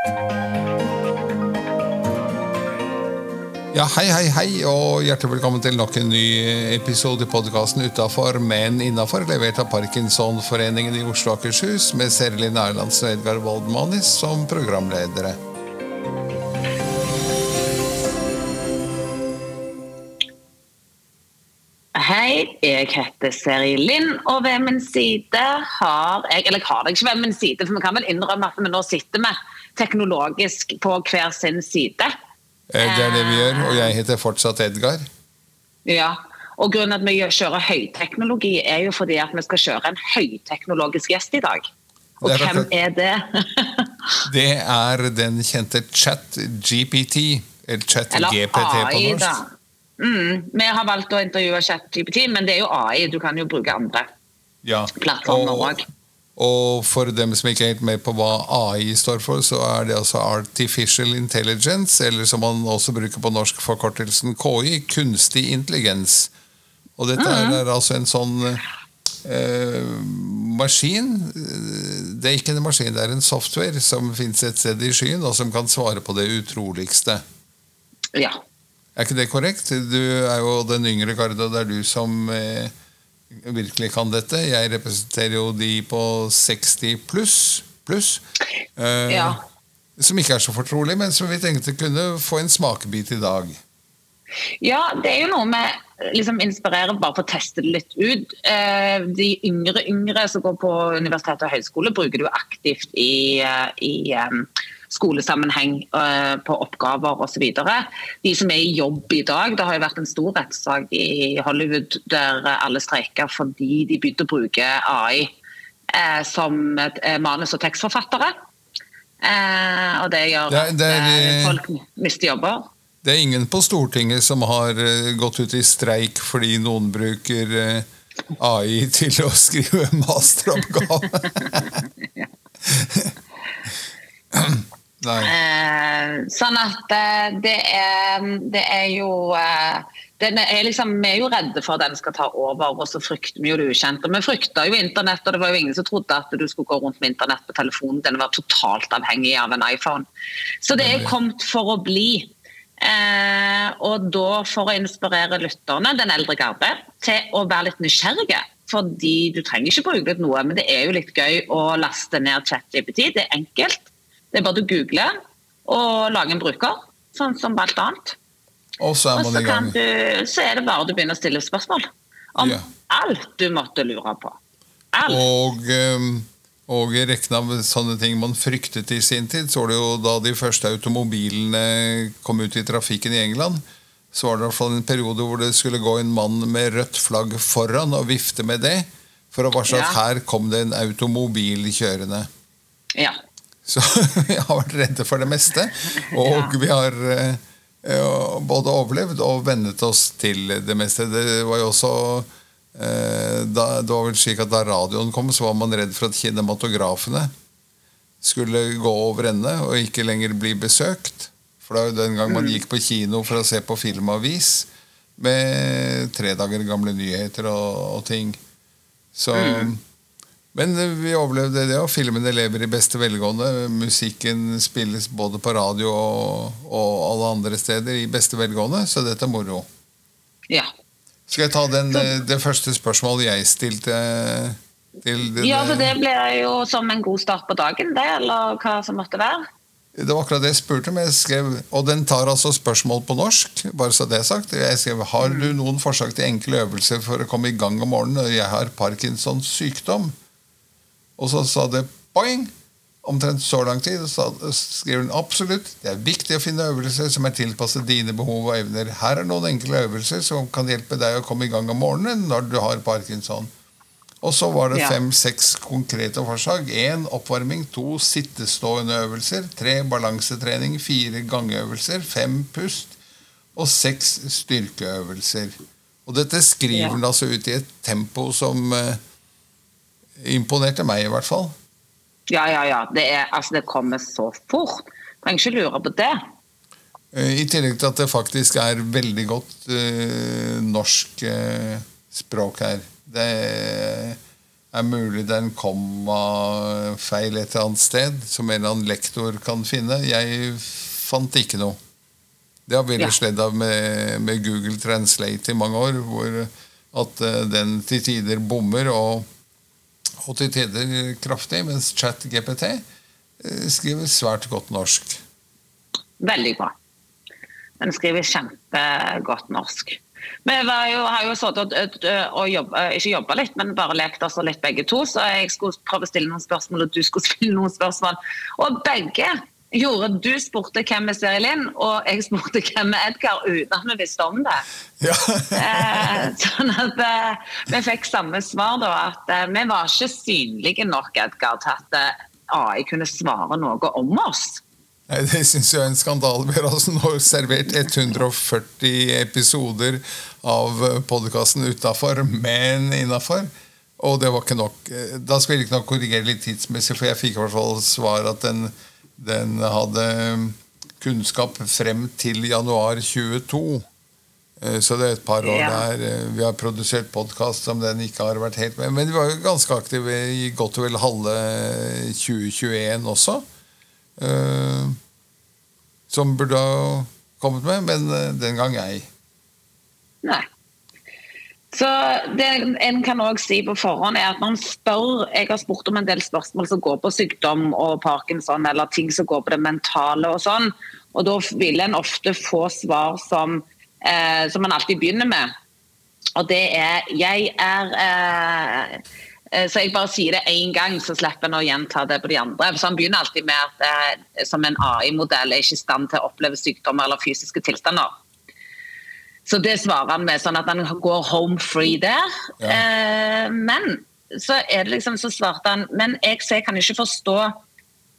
Ja, Hei, hei, hei, og hjertelig velkommen til nok en ny episode i podkasten Utafor, men innafor, levert av Parkinsonforeningen i Oslo og Akershus, med Serelin Erlandsen og Edgar Woldmanis som programledere. Jeg heter Seri Linn, og ved min side har jeg Eller jeg har det ikke ved min side, for vi kan vel innrømme at vi nå sitter med teknologisk på hver sin side. Eh, Det er det vi gjør, og jeg heter fortsatt Edgar. Ja, og Grunnen til at vi kjører høyteknologi, er jo fordi at vi skal kjøre en høyteknologisk gjest i dag. Og er hvem er det? Det er den kjente chat-GPT, eller ChatGPT på norsk. Mm, vi har valgt å intervjue ChatGPT, men det er jo AI. Du kan jo bruke andre Ja. plattformer Og- òg. Og for dem som ikke er helt med på hva AI står for, så er det altså Artificial Intelligence, eller som man også bruker på norsk forkortelsen KI, kunstig intelligens. Og dette Mm. er altså en sånn eh, maskin Det er ikke en maskin, det er en software som finnes et sted i skyen, og som kan svare på det utroligste. Ja. Er ikke det korrekt? Du er jo den yngre garde, og det er du som eh, virkelig kan dette. Jeg representerer jo de på 60 pluss, pluss eh, Ja. som ikke er så fortrolig, men som vi tenkte kunne få en smakebit i dag. Ja, det er jo noe med liksom inspirere bare for å teste det litt ut. Eh, De yngre yngre som går på universitet og høyskole, bruker du aktivt i, eh, i em, skolesammenheng eh, på oppgaver osv. De som er i jobb i dag, det har jo vært en stor rettssak i Hollywood der alle streiker fordi de begynte å bruke AI eh, som eh, manus- og tekstforfattere. Og det gjør Det er- det er, at eh, folk mister jobber. Det er ingen på Stortinget som har gått ut i streik fordi noen bruker AI til å skrive masteroppgave. Eh, sånn at eh, det er, det er jo eh, er liksom, Vi er jo redde for at den skal ta over, og så frykter vi jo det ukjente. Vi frykta jo internett, og det var jo ingen som trodde at du skulle gå rundt med internett på telefonen. Den var totalt avhengig av en iPhone. Så det er kommet for å bli. Eh, og da for å inspirere lytterne, den eldre garde, til å være litt nysgjerrige. Fordi du trenger ikke bruke noe, men det er jo litt gøy å laste ned ChatGPT. Det er enkelt. Det er bare å google og lage en bruker, sånn som alt annet. Og så er man i gang. du, så er det bare du begynner å stille spørsmål om Ja. alt du måtte lure på. Alt. Og, ehm, og i rekken av sånne ting man fryktet i sin tid, så var det jo da de første automobilene kom ut i trafikken i England, så var det i hvert fall en periode hvor det skulle gå en mann med rødt flagg foran og vifte med det, for å varsle at her kom det en automobil kjørende. Ja. Så vi har vært redde for det meste, og vi har eh, eh, både overlevd og vennet oss til det meste. Det var jo også eh, da, Det var vel slik at da radioen kom, så var man redd for at kinematografene skulle gå over ende og ikke lenger bli besøkt. For det var jo den gang man gikk på kino for å se på filmavis med tre dager gamle nyheter og, og ting. Så men eh, vi overlevde det, og filmene lever i beste velgående. Musikken spilles både på radio og, og alle andre steder i beste velgående, så dette er moro. Ja. Skal jeg ta den, eh, det første spørsmålet jeg stilte eh, til den, ja, for det ble jo som en god start på dagen, det, eller hva som måtte være. Det var akkurat det jeg spurte om. Jeg skrev, og den tar altså spørsmål på norsk. bare så det er sagt. Jeg skrev har du noen forslag til enkle øvelser for å komme i gang om morgenen når jeg har Parkinsons sykdom. Og så sa det boing! Omtrent så lang tid. Og så skriver hun absolutt. Det er viktig å finne øvelser som er tilpasset dine behov og evner. Her er noen enkle øvelser som kan hjelpe deg å komme i gang om morgenen når du har parkinson. Og så var det fem-seks konkrete forslag. Én oppvarming, to sittestående øvelser, tre balansetrening, fire gangeøvelser, fem pust og seks styrkeøvelser. Og dette skriver Ja. den altså ut i et tempo som eh, imponerte meg, i hvert fall. Ja, ja, ja. Det, er, altså, det kommer så fort. Trenger ikke lure på det. Eh, I tillegg til at det faktisk er veldig godt uh, norsk uh, språk her. Det, er mulig det er en kommafeil et eller annet sted som en eller annen lektor kan finne. Jeg fant ikke noe. Det har vi Ja. sledd av med, med Google Translate i mange år, hvor at uh, den til tider bommer, og, og til tider kraftig, mens ChatGPT eh, skriver svært godt norsk. Veldig bra. Den skriver kjempegodt norsk. Vi jo, har jo sittet og, og jobba, ikke jobba litt, men bare lekt oss litt begge to. Så jeg skulle prøve å stille noen spørsmål, og du skulle stille noen spørsmål. Og begge gjorde Du spurte hvem er Siri Linn, og jeg spurte hvem er Edgar, uten at vi visste om det. Ja. Eh, sånn at eh, vi fikk samme svar, da. At eh, vi var ikke synlige nok, Edgar, til at eh, AI kunne svare noe om oss. Nei, Det syns jeg er en skandale. Vi har altså nå servert 140 episoder av podkasten utafor, men innafor. Og det var ikke nok. Da skal vi ikke nok korrigere litt tidsmessig, for jeg fikk i hvert fall svar at den, den hadde kunnskap frem til januar 22. Eh, Så det er et par år Ja. der eh, vi har produsert podkast som den ikke har vært helt med. Men vi var jo ganske aktive i godt og vel halve 2021 også. Eh, som burde ha kommet med, men den gang ei. Nei. Så det en kan også si på forhånd er at man spør Jeg har spurt om en del spørsmål som går på sykdom og parkinson, eller ting som går på det mentale og sånn. Og da vil en ofte få svar som, eh, som man alltid begynner med. Og det er 'jeg er eh, eh, Så jeg bare sier det én gang, så slipper en å gjenta det på de andre. Så Han begynner alltid med at eh, som en AI-modell er ikke i stand til å oppleve sykdommer eller fysiske tilstander. Så det svarer han med, sånn at han går home free der. Ja. Eh, men så er det liksom, så svarte han Men jeg, jeg kan ikke forstå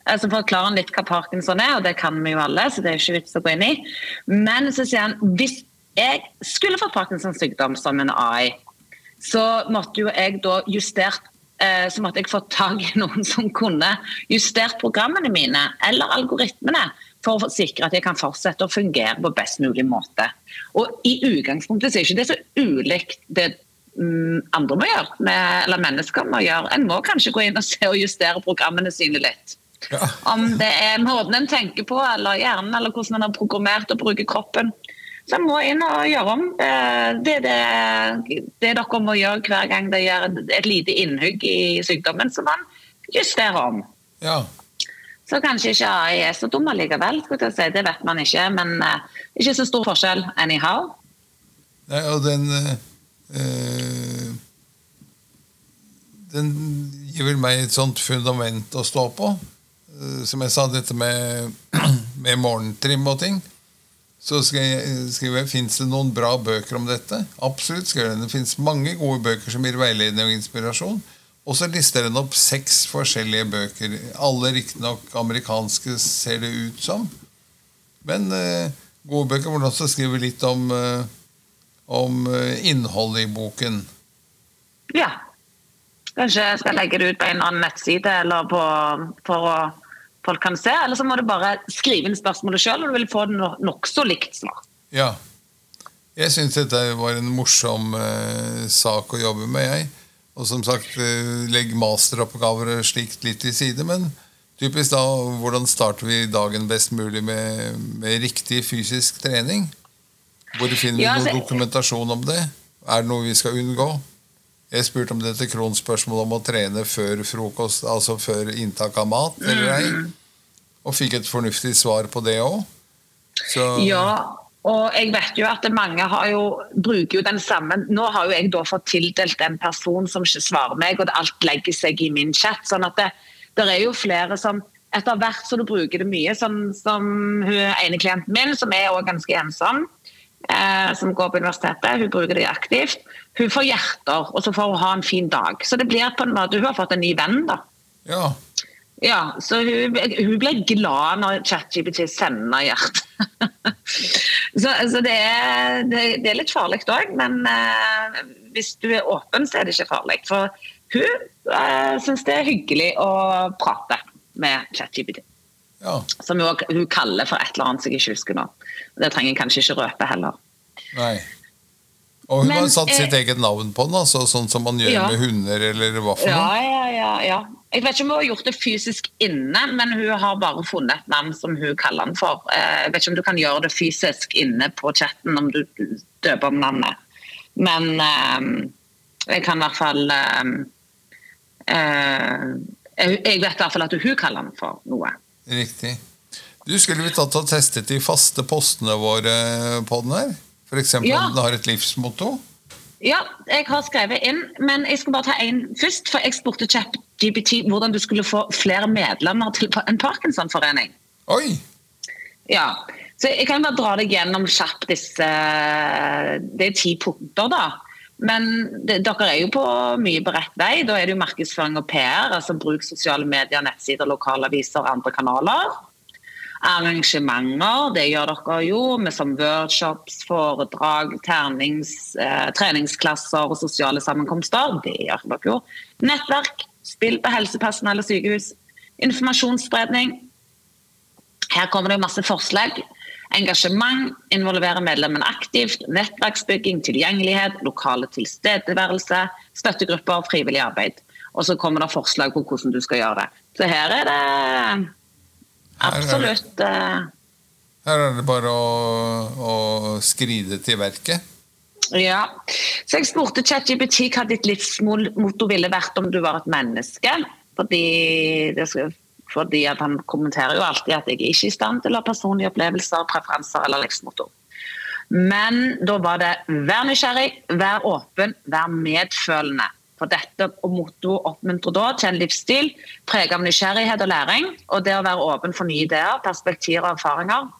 altså Forklarer han litt hva parkinson er, og det kan vi jo alle, så det er ikke vits å gå inn i. Men så sier han hvis jeg skulle fått Parkinsons sykdom som en AI, så måtte jo jeg da justert eh, så måtte jeg fått tak i noen som kunne justert programmene mine eller algoritmene for å sikre at jeg kan fortsette å fungere på best mulig måte. Og I utgangspunktet er ikke det så ulikt det mm, andre må gjøre, eller mennesker må gjøre. En må kanskje gå inn og se og justere programmene sine litt. Ja. Om det er måten en tenker på, eller hjernen, eller hvordan en har programmert å bruke kroppen. Så en må inn og gjøre om. Det det, det dere må gjøre hver gang det gjør et lite innhugg i sykdommen, så man justerer om. ja. Så kanskje ikke AI er så dum allikevel, si. det vet man ikke. Men eh, ikke så stor forskjell anyhow. Nei, og den eh, Den gir vel meg et sånt fundament å stå på. Som jeg sa, dette med, med morgentrim og ting. Så skal jeg Fins det noen bra bøker om dette? Absolutt. skriver jeg. Det fins mange gode bøker som gir veiledning og inspirasjon. Og så lister den opp seks forskjellige bøker. Alle riktignok amerikanske, ser det ut som. Men eh, gode bøker hvor den også skriver litt om, eh, om eh, innholdet i boken. Ja. Kanskje jeg skal legge det ut på en annen nettside eller på, for å folk kan se. Eller så må du bare skrive inn spørsmålet sjøl, og du vil få det nokså likt svar. Ja. Jeg syns dette var en morsom eh, sak å jobbe med, jeg. Og som sagt, eh, legg masteroppgaver og slikt litt til side. Men typisk da, hvordan starter vi dagen best mulig med, med riktig fysisk trening? Hvor finner vi Ja, noe altså- dokumentasjon om det? Er det noe vi skal unngå? Jeg spurte om dette kronspørsmålet om å trene før frokost, altså før inntak av mat, eller ei. Og fikk et fornuftig svar på det òg. Ja, og jeg vet jo at mange jo, bruker jo den samme Nå har jo jeg da fått tildelt en person som ikke svarer meg, og alt legger seg i min chat. sånn at det, det er jo flere som etter hvert som du bruker det mye, sånn som hun ene klienten min, som er også ganske ensom, eh, som går på universitetet, hun bruker det aktivt. Hun får hjerter, og så får hun ha en fin dag. Så det blir på en måte, hun har fått en ny venn, da. Ja. Ja, så hun, hun ble glad når ChatGPT sender hjertet. så så det, er, det, det er litt farlig òg, men eh, hvis du er åpen, så er det ikke farlig. For hun eh, syns det er hyggelig å prate med ChatGPT. ja. Som hun, hun kaller for et eller annet som jeg ikke husker nå. Det trenger jeg kanskje ikke røpe heller. Nei. Og hun Men, har satt eh, sitt eget navn på den, altså, sånn som man gjør Ja. med hunder, eller hva for noe? ja, ja, ja. Jeg vet ikke om hun har gjort det fysisk inne, men hun har bare funnet et navn som hun kaller den for. Eh, Jeg vet ikke om du kan gjøre det fysisk inne på chatten om du døper om navnet. Men eh, jeg kan i hvert fall eh, eh, jeg vet i hvert fall at hun kaller den for noe. Riktig. Du, Skulle vi tatt og testet de faste postene våre på den her? F.eks. Ja. om den har et livsmotto? Ja, jeg har skrevet inn, men jeg skal bare ta en først. For jeg spurte ChatGPT hvordan du skulle få flere medlemmer til en Parkinson-forening. Oi! Ja, så jeg kan bare dra deg gjennom kjapt disse Det er ti punkter, da. Men det, dere er jo på mye på rett vei. Da er det jo markedsføring og PR. altså Bruk sosiale medier, nettsider, lokalaviser og andre kanaler. Arrangementer, det gjør dere jo, med som workshops, foredrag, ternings, eh, treningsklasser og sosiale sammenkomster. Det gjør dere jo. Nettverk, spill på helsepersonell og sykehus. Informasjonsspredning, her kommer det masse forslag. Engasjement, involvere medlemmene aktivt, nettverksbygging, tilgjengelighet, lokale tilstedeværelse, støttegrupper, frivillig arbeid. Og så kommer det forslag på hvordan du skal gjøre det. Så her er det absolutt eh, Her er det bare å, å skride til verket. Ja. Så jeg spurte ChatGPT hva ditt livsmotto ville vært om du var et menneske. Fordi, det fordi han kommenterer jo alltid at jeg er ikke i stand til å ha personlige opplevelser, preferanser eller livsmotto. Men da var det vær nysgjerrig, vær åpen, vær medfølende. For dette og mottoet oppmuntrer da til en livsstil preget av nysgjerrighet og læring, og det å være åpen for nye ideer, perspektiver og erfaringer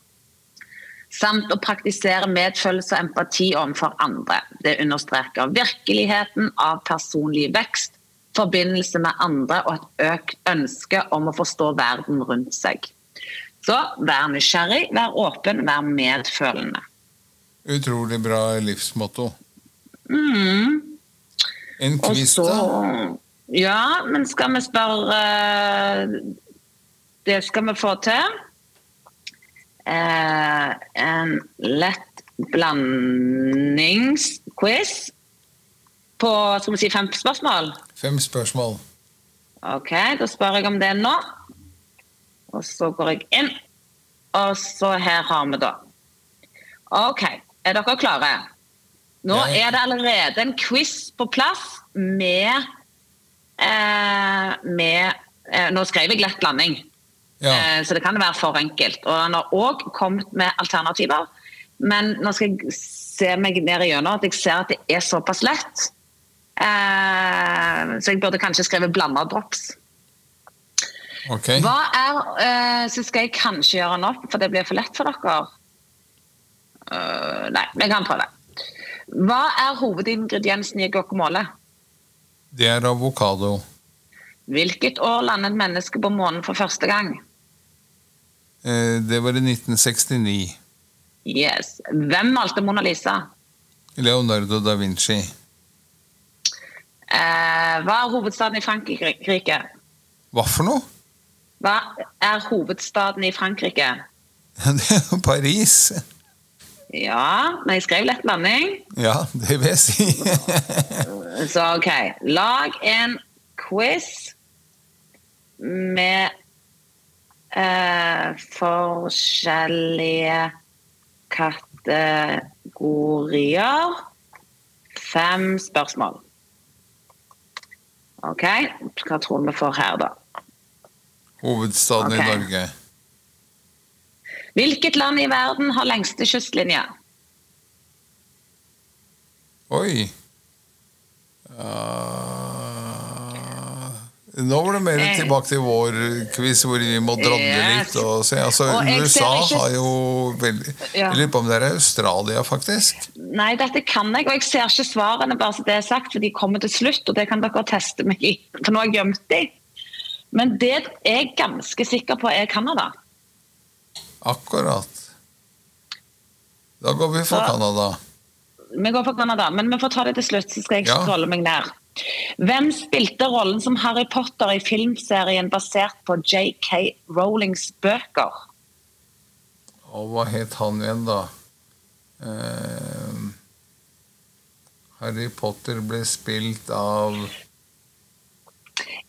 samt å praktisere medfølelse og empati overfor andre. Det understreker virkeligheten av personlig vekst, forbindelse med andre og et økt ønske om å forstå verden rundt seg. Så vær nysgjerrig, vær åpen, vær medfølende. Utrolig bra livsmotto. Mm. En quiz, da? Ja, men skal vi spørre eh, Det skal vi få til. Eh, en lett blandingsquiz på skal vi si, fem spørsmål. Fem spørsmål. Ok, Da spør jeg om det nå. Og så går jeg inn. Og så her har vi da. Ok, er dere klare? Nå er det allerede en quiz på plass med, eh, med eh, Nå skrev jeg lett blanding, Ja. eh, så det kan være for enkelt. Og han har òg kommet med alternativer. Men nå skal jeg se meg ned igjennom at jeg ser at det er såpass lett. Eh, så jeg burde kanskje skrevet blanda drops. Okay. Hva er eh, Så skal jeg kanskje gjøre den opp, for det blir for lett for dere. Eh, nei, jeg kan prøve. Hva er hovedingrediensen i guacamole? Det er avokado. Hvilket år landet mennesket på månen for første gang? Eh, Det var i 1969. Yes. Hvem malte Mona Lisa? Leonardo da Vinci. Eh, hva er hovedstaden i Frankrike? Hva for noe? Hva er hovedstaden i Frankrike? Det er Paris. Ja, men jeg skrev lett blanding. Ja, det vil jeg si. Så OK. Lag en quiz med eh, forskjellige kategorier. Fem spørsmål. OK, hva tror vi får her, da? Hovedstaden okay. i Norge. Hvilket land i verden har lengste kystlinje? Oi. uh, nå var det mer Eh. tilbake til vår quiz, hvor vi må drodle litt. Og se. Altså, Og USA ikke- har jo veldig Ja. Jeg lurer på om det er Australia, faktisk. Nei, dette kan jeg, og jeg ser ikke svarene, bare så det er sagt, for de kommer til slutt, og det kan dere teste meg i, for nå har jeg gjemt de. Men det jeg er ganske sikker på er Canada. Akkurat. Da går vi for Canada. Vi går for Canada, men vi får ta det til slutt, så skal jeg Ja. scrolle meg ned. Hvem spilte rollen som Harry Potter i filmserien basert på JK Rowlings bøker? Og hva het han igjen, da? Eh, Harry Potter ble spilt av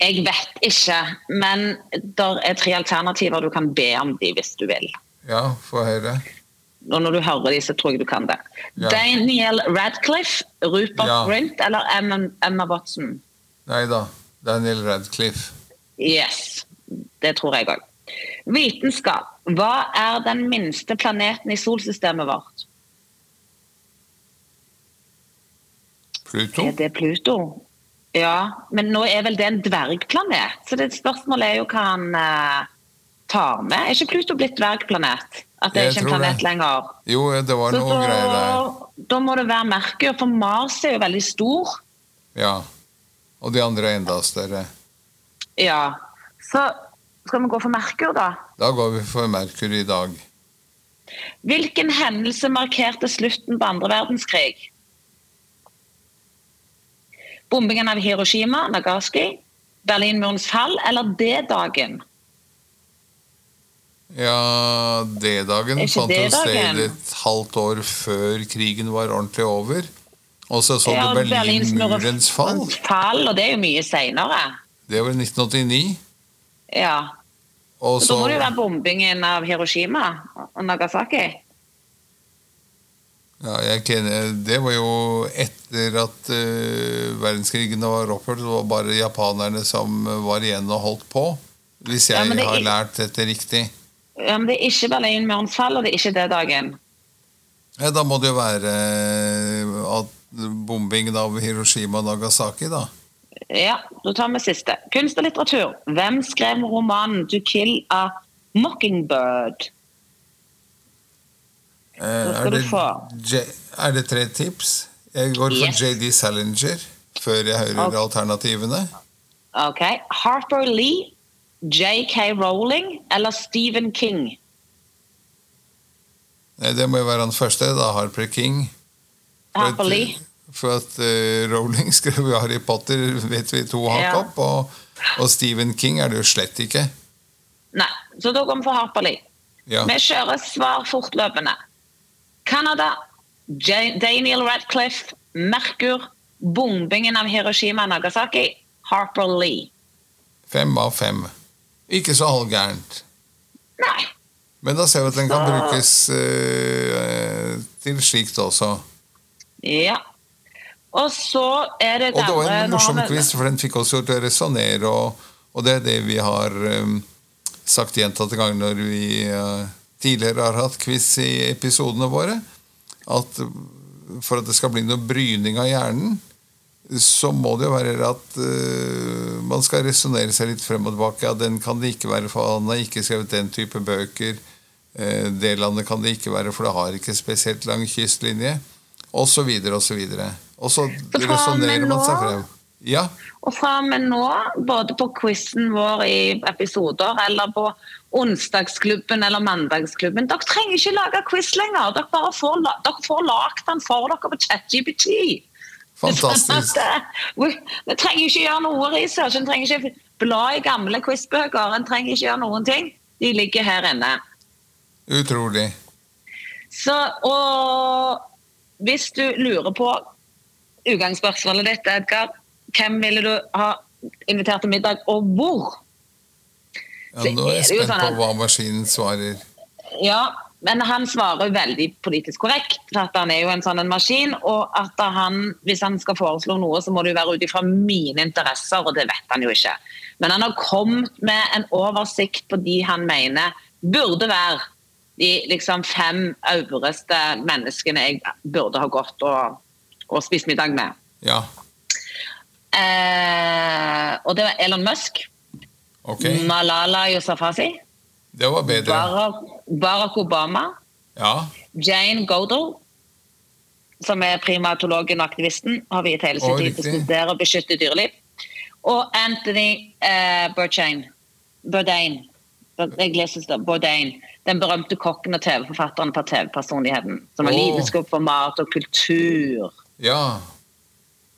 Jeg vet ikke, men det er tre alternativer du kan be om de hvis du vil. Ja, få høre. Og når du hører de, så tror jeg du kan det. Ja. Daniel Radcliffe, Rupert Ja. Grint eller Emma, Emma Watson? Nei da. Daniel Radcliffe. Yes, det tror jeg òg. Vitenskap. Hva er den minste planeten i solsystemet vårt? Pluto? Er det Pluto? Ja, men nå er vel det en dvergplanet? Så det spørsmålet er jo hva han eh, tar med. Er ikke Pluto blitt dvergplanet? At det er ikke en planet det. lenger? Jo, det var noe greier der. da, må det være Merkur, for Mars er jo veldig stor. Ja. Og de andre er enda større. Ja. Så skal vi gå for Merkur, da? Da går vi for Merkur i dag. Hvilken hendelse markerte slutten på andre verdenskrig? Bombingen av Hiroshima, Nagasaki, Berlinmurens fall eller D-dagen? Ja, D-dagen fant jo sted et halvt år før krigen var ordentlig over. Og så så Ja, du Berlinmurens fall. fall, og det er jo mye seinere. Det var i 1989. Ja. Og Så da må det jo være bombingen av Hiroshima og Nagasaki. ja, jeg kjenner, Det var jo etter at uh, verdenskrigen var opphørt. Det var bare japanerne som var igjen og holdt på. Hvis jeg Ja, har lært dette riktig. Men det er ikke Berlinmurens fall, og det er ikke det dagen. Ja, da må det jo være eh, at bombingen av Hiroshima og Nagasaki, da. Ja, da tar vi siste. Kunst og litteratur. Hvem skrev romanen 'To Kill a Mockingbird'? Eh, er, det, er det tre tips? Jeg går for Yes. JD Salinger før jeg hører okay. alternativene. Ok. Harper Lee, J.K. Rowling eller Stephen King? Nei, Det må jo være han første, da. Harper King. Harper Lee. For at uh, Rowling skrev jo Harry Potter, vet vi to hakk Ja. opp. Og, og Stephen King er det jo slett ikke. Nei, så da går vi for Harper Lee. Ja. Vi kjører svar fortløpende. Canada, Daniel Radcliffe, Merkur, bombingen av Hiroshima og Nagasaki, Harper Lee. Fem av fem. Ikke så halvgærent. Nei. Men da ser vi at den kan Så- brukes eh, til slikt også. Ja. Og så er det Og det var en morsom quiz, for den fikk oss jo til å resonnere, og, og det er det vi har um, sagt gjentatte ganger når vi uh, tidligere har hatt quiz i episodene våre, at for at det skal bli noe bryning av hjernen, så må det jo være at uh, man skal resonnere seg litt frem og tilbake. Ja, den kan det ikke være, for han har ikke skrevet den type bøker. Uh, Det landet kan det ikke være, for det har ikke spesielt lang kystlinje. Og så videre, og så videre. Og så fra resonnerer man seg frem. Ja, Og fra og med nå, både på quizen vår i episoder eller på onsdagsklubben eller mandagsklubben Dere trenger ikke lage quiz lenger. Dere får, dere får lagd den for dere på ChatGPT. Fantastisk. Vi vi trenger ikke gjøre noe research. En trenger ikke bla i gamle quizbøker. En trenger ikke gjøre noen ting. De ligger her inne. Utrolig. Så, og hvis du lurer på utgangsspørsmålet ditt, Edgar, hvem ville du ha invitert til middag, og hvor? Ja, nå er jeg spent sånn på hva maskinen svarer. Ja, men han svarer veldig politisk korrekt, at han er jo en sånn en maskin, og at han, hvis han skal foreslå noe, så må det jo være ut ifra mine interesser, og det vet han jo ikke. Men han har kommet med en oversikt på de han mener burde være de liksom fem øvreste menneskene jeg burde ha gått og, og spist middag med. Ja, Eh, og det var Elon Musk, Okay. Malala Yousafzai, Det var bedre. Barack, Barack Obama, Ja, Jane Godel, som er primatologen og aktivisten, har viet hele sin tid til å studere og beskytte dyreliv. Og Anthony eh, Bourdain. Bourdain. Bourdain. Den berømte kokken og TV-forfatteren på TV-personligheten. Som har oh. lidenskap for mat og kultur. ja.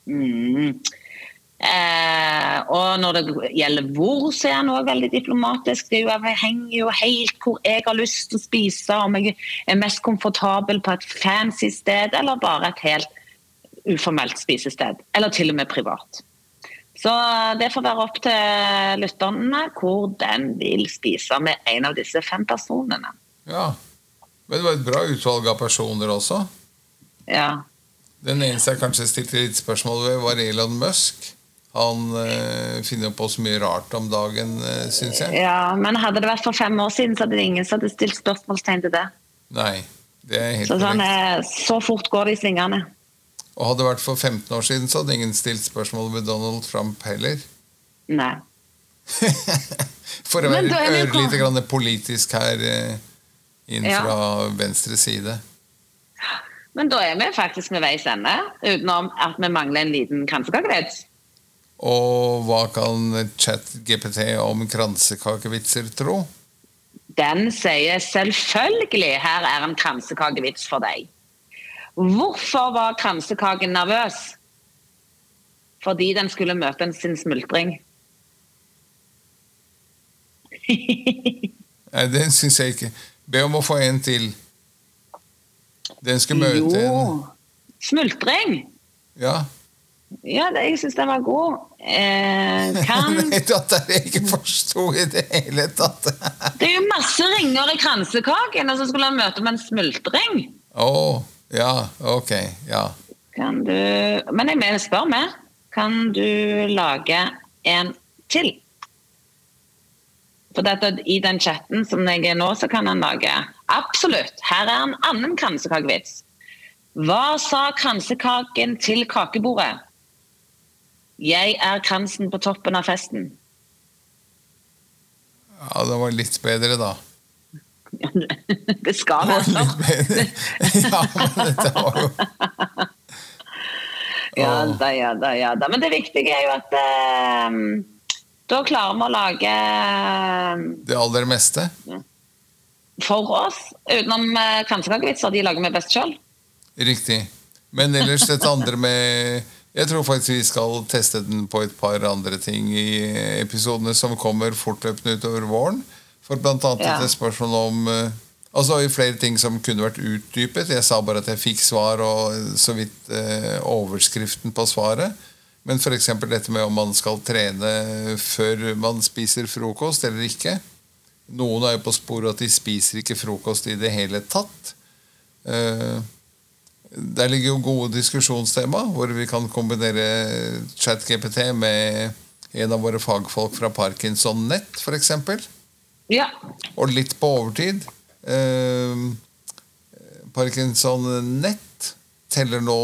Mm. Eh, og når det gjelder hvor, så er han også veldig diplomatisk. Det er jo henger jo helt hvor jeg har lyst til å spise, om jeg er mest komfortabel på et fancy sted, eller bare et helt uformelt spisested, eller til og med privat. Så det får være opp til lytterne hvor den vil spise med en av disse fem personene. Ja. Men det var et bra utvalg av personer også. Ja. Den eneste jeg kanskje stilte litt spørsmål ved, var Elon Musk. Han øh, finner på så mye rart om dagen, øh, syns jeg. ja, Men hadde det vært for fem år siden, så hadde det ingen som hadde stilt spørsmålstegn til det. Nei, det er helt Så, sånn, korrekt. eh, så fort går det i svingene. Og hadde det vært for 15 år siden, så hadde ingen stilt spørsmål ved Donald Trump heller. Nei. For å er være ørlite grann politisk her eh, inn Ja. fra venstre side. Men da er vi faktisk ved veis ende, utenom at vi mangler en liten kransekakevits. Og hva kan chat-GPT om kransekakevitser tro? Den sier selvfølgelig 'her er en kransekakevits for deg'. Hvorfor var kransekaken nervøs? Fordi den skulle møte en sin smultring. Nei, den syns jeg ikke. Be om å få en til. Den skal møte en Jo. Smultring. Ja. Ja, det, jeg syns den var god. Eh, kan Vet du at jeg ikke forsto i det hele tatt? Det er jo masse ringer i kransekaken, og så skulle han møte med en smultring. Å, ja, ok. Ja. Kan du Men jeg mener, spør meg. Kan du lage en til? For dette, I den chatten som jeg er nå, så kan han lage Absolutt. Her er en annen kransekakevits. Hva sa kransekaken til kakebordet? Jeg er kransen på toppen av festen. ja, det var litt bedre, da. Det skal være litt sånn. bedre. Ja, men dette var jo Ja da, ja da, ja da. Men det viktige er jo at eh, da klarer vi å lage eh, det aller meste. for oss, utenom uh, kransekakevitser, de lager vi best sjøl. Riktig. Men ellers dette andre med Jeg tror faktisk vi skal teste den på et par andre ting i episodene som kommer fortløpende utover våren. For blant annet Ja. et spørsmål om eh, Altså i flere ting som kunne vært utdypet. Jeg sa bare at jeg fikk svar og så vidt eh, overskriften på svaret. Men f.eks. dette med om man skal trene før man spiser frokost eller ikke. Noen er jo på sporet at de spiser ikke frokost i det hele tatt. Eh, der ligger jo gode diskusjonstema, hvor vi kan kombinere ChatGPT med en av våre fagfolk fra Parkinson Nett, f.eks. Ja. Og litt på overtid. Eh, Parkinson Nett teller nå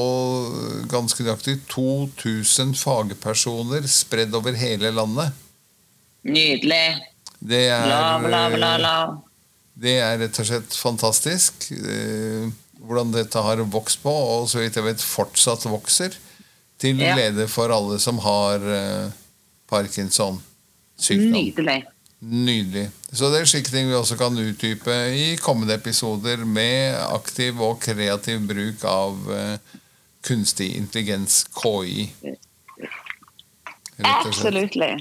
ganske nøyaktig 2000 fagpersoner spredd over hele landet. Nydelig. Det er, Bla, bla, bla, bla. det er rett og slett fantastisk eh, hvordan dette har vokst på, og så vidt jeg vet fortsatt vokser. Til Ja. glede for alle som har uh, Parkinson-sykdom. Nydelig. Nydelig. Så det er slike ting vi også kan utdype i kommende episoder med aktiv og kreativ bruk av uh, kunstig intelligens, KI. Absolutely.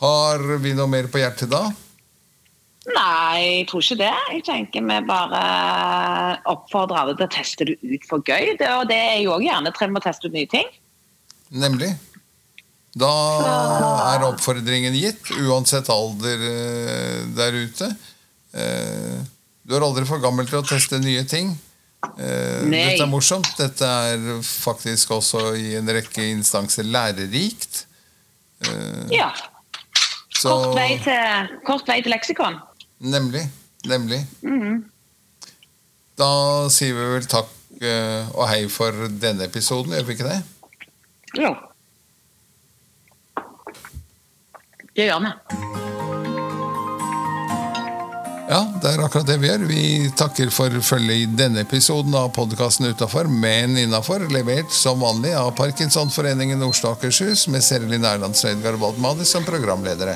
Har vi noe mer på hjertet da? Nei, jeg tror ikke det. Jeg tenker vi bare oppfordrer alle til å teste det ut for gøy. Det, og det er jo også gjerne trenger å teste ut nye ting. Nemlig. Da er oppfordringen gitt, uansett alder eh, der ute. Eh, du er aldri for gammel til å teste nye ting. Eh, Nei. dette er morsomt. Dette er faktisk også i en rekke instanser lærerikt. Ja. så, Kort vei til, kort vei til leksikon. Nemlig. Nemlig. Mhm. Da sier vi vel takk eh, og hei for denne episoden, gjør vi ikke det? Jo. Det gjør vi. Ja, det er akkurat det vi gjør. Vi takker for følget i denne episoden av podkasten Utafor, men innafor, levert som vanlig av Parkinsonforeningen Oslo og Akershus med Serelin Erland Snøydgard Waldmani som programledere.